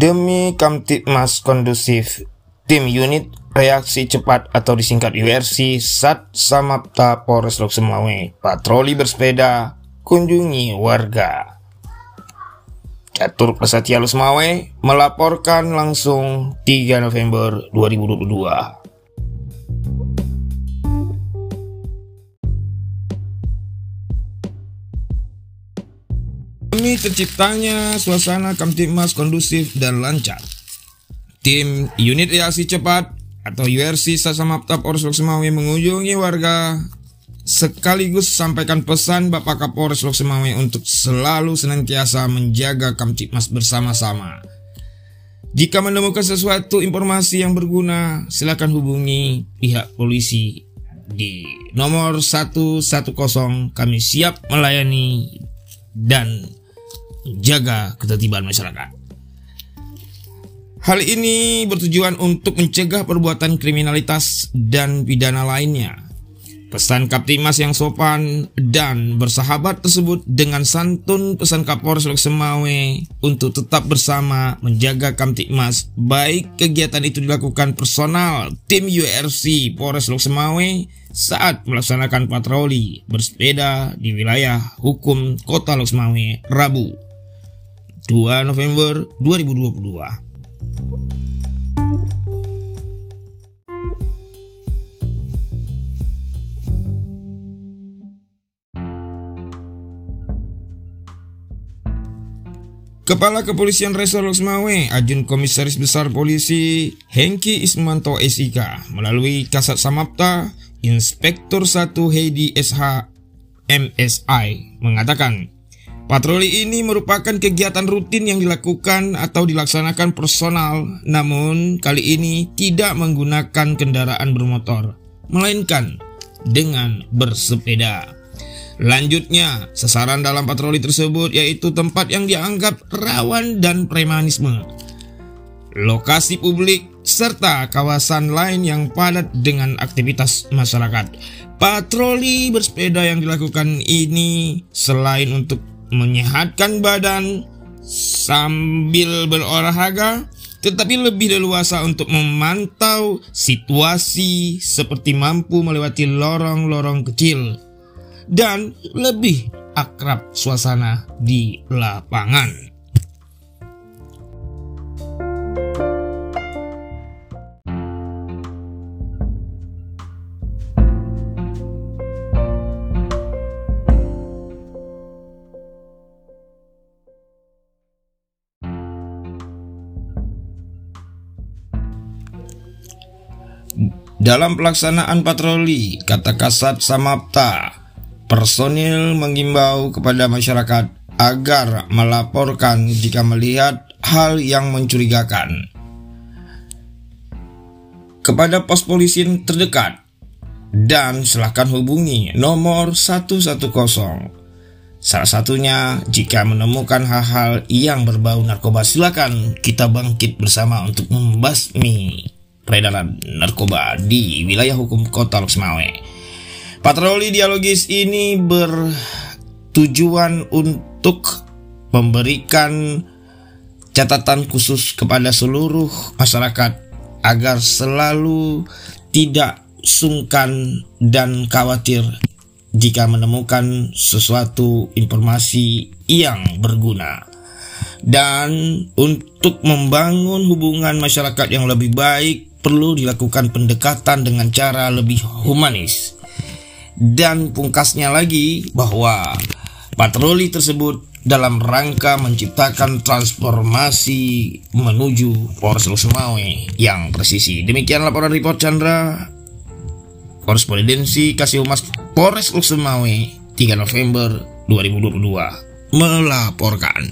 Demi Kamtipmas kondusif, tim unit reaksi cepat atau disingkat URC Sat Samapta Polres Lok Semawe patroli bersepeda kunjungi warga. Catur Pesatya Semawe melaporkan langsung 3 November 2022. Demi terciptanya suasana Kamtipmas kondusif dan lancar. Tim Unit Reaksi Cepat atau URC Sasamapta Polres Loksemawe mengunjungi warga sekaligus sampaikan pesan Bapak Kapolres Loksemawe untuk selalu senantiasa menjaga Kamtipmas bersama-sama. Jika menemukan sesuatu informasi yang berguna, silakan hubungi pihak polisi di nomor 110 kami siap melayani dan jaga ketertiban masyarakat. Hal ini bertujuan untuk mencegah perbuatan kriminalitas dan pidana lainnya. Pesan Kaptimas yang sopan dan bersahabat tersebut dengan santun pesan Kapolres Lok Semawe untuk tetap bersama menjaga Kamtipmas baik kegiatan itu dilakukan personal tim URC Polres Lok Semawe saat melaksanakan patroli bersepeda di wilayah hukum Kota Lok Semawe Rabu 2 November 2022. Kepala Kepolisian Resor Loksmawe, Ajun Komisaris Besar Polisi Hengki Ismanto SIK melalui Kasat Samapta Inspektur 1 Heidi SH MSI mengatakan Patroli ini merupakan kegiatan rutin yang dilakukan atau dilaksanakan personal, namun kali ini tidak menggunakan kendaraan bermotor, melainkan dengan bersepeda. Lanjutnya, sasaran dalam patroli tersebut yaitu tempat yang dianggap rawan dan premanisme, lokasi publik, serta kawasan lain yang padat dengan aktivitas masyarakat. Patroli bersepeda yang dilakukan ini selain untuk menyehatkan badan sambil berolahraga, tetapi lebih leluasa untuk memantau situasi seperti mampu melewati lorong-lorong kecil dan lebih akrab suasana di lapangan. Dalam pelaksanaan patroli, kata Kasat Samapta, personil mengimbau kepada masyarakat agar melaporkan jika melihat hal yang mencurigakan kepada pos polisi terdekat dan silakan hubungi nomor 110. Salah satunya jika menemukan hal-hal yang berbau narkoba silakan kita bangkit bersama untuk membasmi peredaran narkoba di wilayah hukum kota Loksmawe. Patroli dialogis ini bertujuan untuk memberikan catatan khusus kepada seluruh masyarakat agar selalu tidak sungkan dan khawatir jika menemukan sesuatu informasi yang berguna dan untuk membangun hubungan masyarakat yang lebih baik perlu dilakukan pendekatan dengan cara lebih humanis. Dan pungkasnya lagi bahwa patroli tersebut dalam rangka menciptakan transformasi menuju Polres Lusmawe yang presisi. Demikian laporan report Chandra Korespondensi Kasih Humas Polres Lusmawe 3 November 2022 melaporkan.